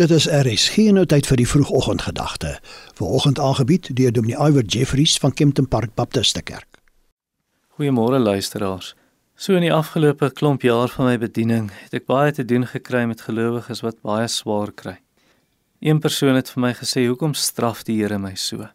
Dit is RSG nou tyd vir die vroegoggendgedagte. Vanoggend aangebied deur Dominee Iwer Jeffries van Kempton Park Baptist Kerk. Goeiemôre luisteraars. So in die afgelope klomp jaar van my bediening het ek baie te doen gekry met gelowiges wat baie swaar kry. Een persoon het vir my gesê, "Hoekom straf die Here my so?"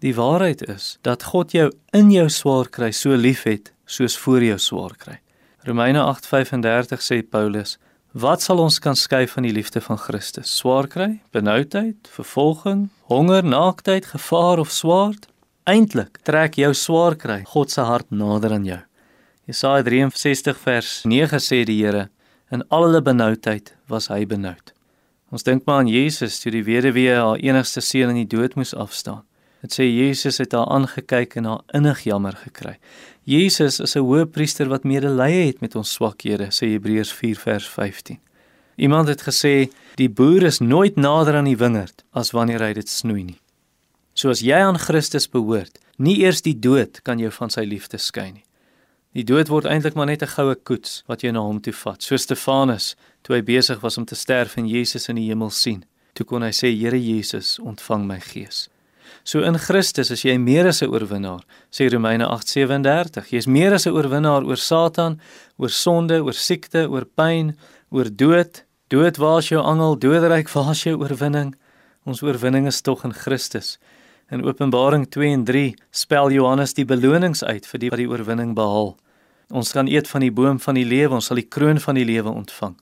Die waarheid is dat God jou in jou swaar kry so liefhet soos voor jou swaar kry. Romeine 8:35 sê Paulus, Wat sal ons kan skei van die liefde van Christus? Swaar kry, benoudheid, vervolging, honger, naaktheid, gevaar of swaard? Eintlik trek jou swaar kry God se hart nader aan jou. Jesaja 63 vers 9 sê die Here, in al hulle benoudheid was hy benoud. Ons dink maar aan Jesus toe die weduwee haar enigste seun in die dood moes afstaan. Dit sê Jesus het haar aangekyk en haar innig jammer gekry. Jesus is 'n hoëpriester wat medelee het met ons swakhede, sê Hebreërs 4 vers 15. Iemand het gesê die boer is nooit nader aan die wingerd as wanneer hy dit snoei nie. Soos jy aan Christus behoort, nie eers die dood kan jou van sy liefde skei nie. Die dood word eintlik maar net 'n goue koets wat jou na hom toe vat. So Stefanus, toe hy besig was om te sterf en Jesus in die hemel sien, toe kon hy sê Here Jesus, ontvang my gees. So in Christus is jy meer as 'n oorwinnaar, sê Romeine 8:37. Jy is meer as 'n oorwinnaar oor Satan, oor sonde, oor siekte, oor pyn, oor dood. Dood waar is jou angel? Doderyk waar is jou oorwinning? Ons oorwinning is tog in Christus. In Openbaring 2 en 3 spel Johannes die belonings uit vir die wat die oorwinning behaal. Ons gaan eet van die boom van die lewe, ons sal die kroon van die lewe ontvang.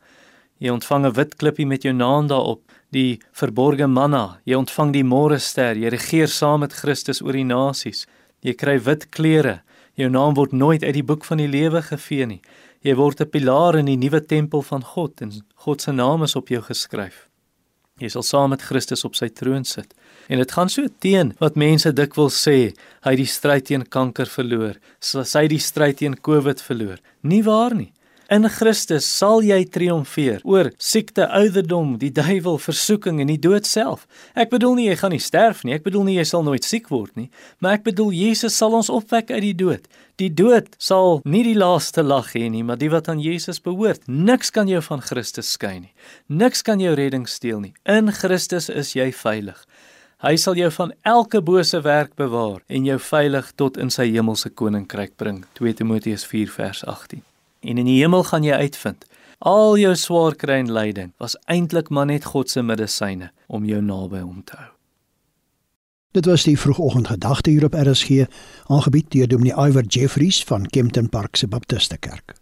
Jy ontvang 'n wit klippie met jou naam daarop, die verborgde manna. Jy ontvang die môre ster. Jy regeer saam met Christus oor die nasies. Jy kry wit klere. Jou naam word nooit uit die boek van die lewe gevee nie. Jy word 'n pilaar in die nuwe tempel van God en God se naam is op jou geskryf. Jy sal saam met Christus op sy troon sit. En dit gaan so teen wat mense dikwels sê, hy het die stryd teen kanker verloor, sy het die stryd teen COVID verloor. Nie waar nie. In Christus sal jy triomfeer oor siekte, ouderdom, die duiwel, versoeking en die dood self. Ek bedoel nie jy gaan nie sterf nie, ek bedoel nie jy sal nooit siek word nie, maar ek bedoel Jesus sal ons opwek uit die dood. Die dood sal nie die laaste lag hê nie, maar die wat aan Jesus behoort. Niks kan jou van Christus skei nie. Niks kan jou redding steel nie. In Christus is jy veilig. Hy sal jou van elke bose werk bewaar en jou veilig tot in sy hemelse koninkryk bring. 2 Timoteus 4 vers 18 en in die hemel gaan jy uitvind al jou swaar kry en lyding was eintlik maar net God se medisyne om jou naby hom te hou. Dit was die vroegoggendgedagte hier op RSG, aangebied deur Dominee Iwer Jeffries van Kempton Park se Baptiste Kerk.